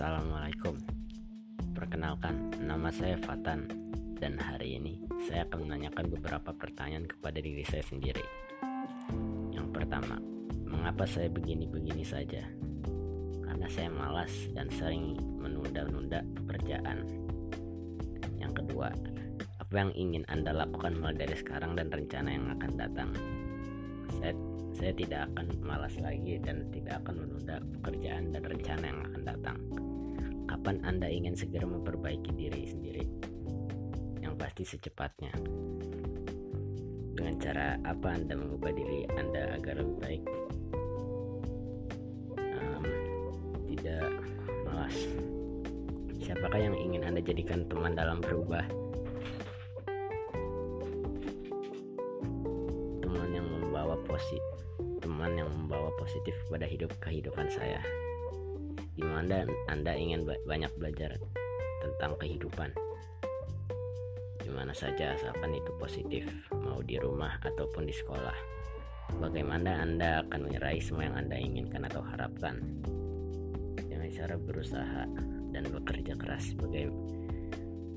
Assalamualaikum Perkenalkan, nama saya Fatan Dan hari ini saya akan menanyakan beberapa pertanyaan kepada diri saya sendiri Yang pertama, mengapa saya begini-begini saja? Karena saya malas dan sering menunda-nunda pekerjaan Yang kedua, apa yang ingin Anda lakukan mulai dari sekarang dan rencana yang akan datang? Saya saya tidak akan malas lagi dan tidak akan menunda pekerjaan dan rencana yang akan datang. Kapan Anda ingin segera memperbaiki diri sendiri? Yang pasti secepatnya. Dengan cara apa Anda mengubah diri Anda agar lebih baik? Um, tidak malas. Siapakah yang ingin Anda jadikan teman dalam berubah? Teman yang membawa positif teman yang membawa positif pada hidup kehidupan saya di mana Anda ingin banyak belajar tentang kehidupan? Di mana saja asalkan itu positif mau di rumah ataupun di sekolah. Bagaimana Anda akan menyerahi semua yang Anda inginkan atau harapkan? Dengan cara berusaha dan bekerja keras. Sebagai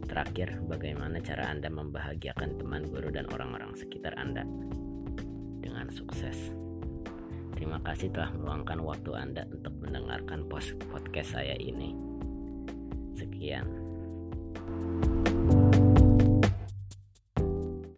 terakhir bagaimana cara Anda membahagiakan teman guru dan orang-orang sekitar Anda? Dengan sukses Terima kasih telah meluangkan waktu Anda untuk mendengarkan podcast saya ini. Sekian.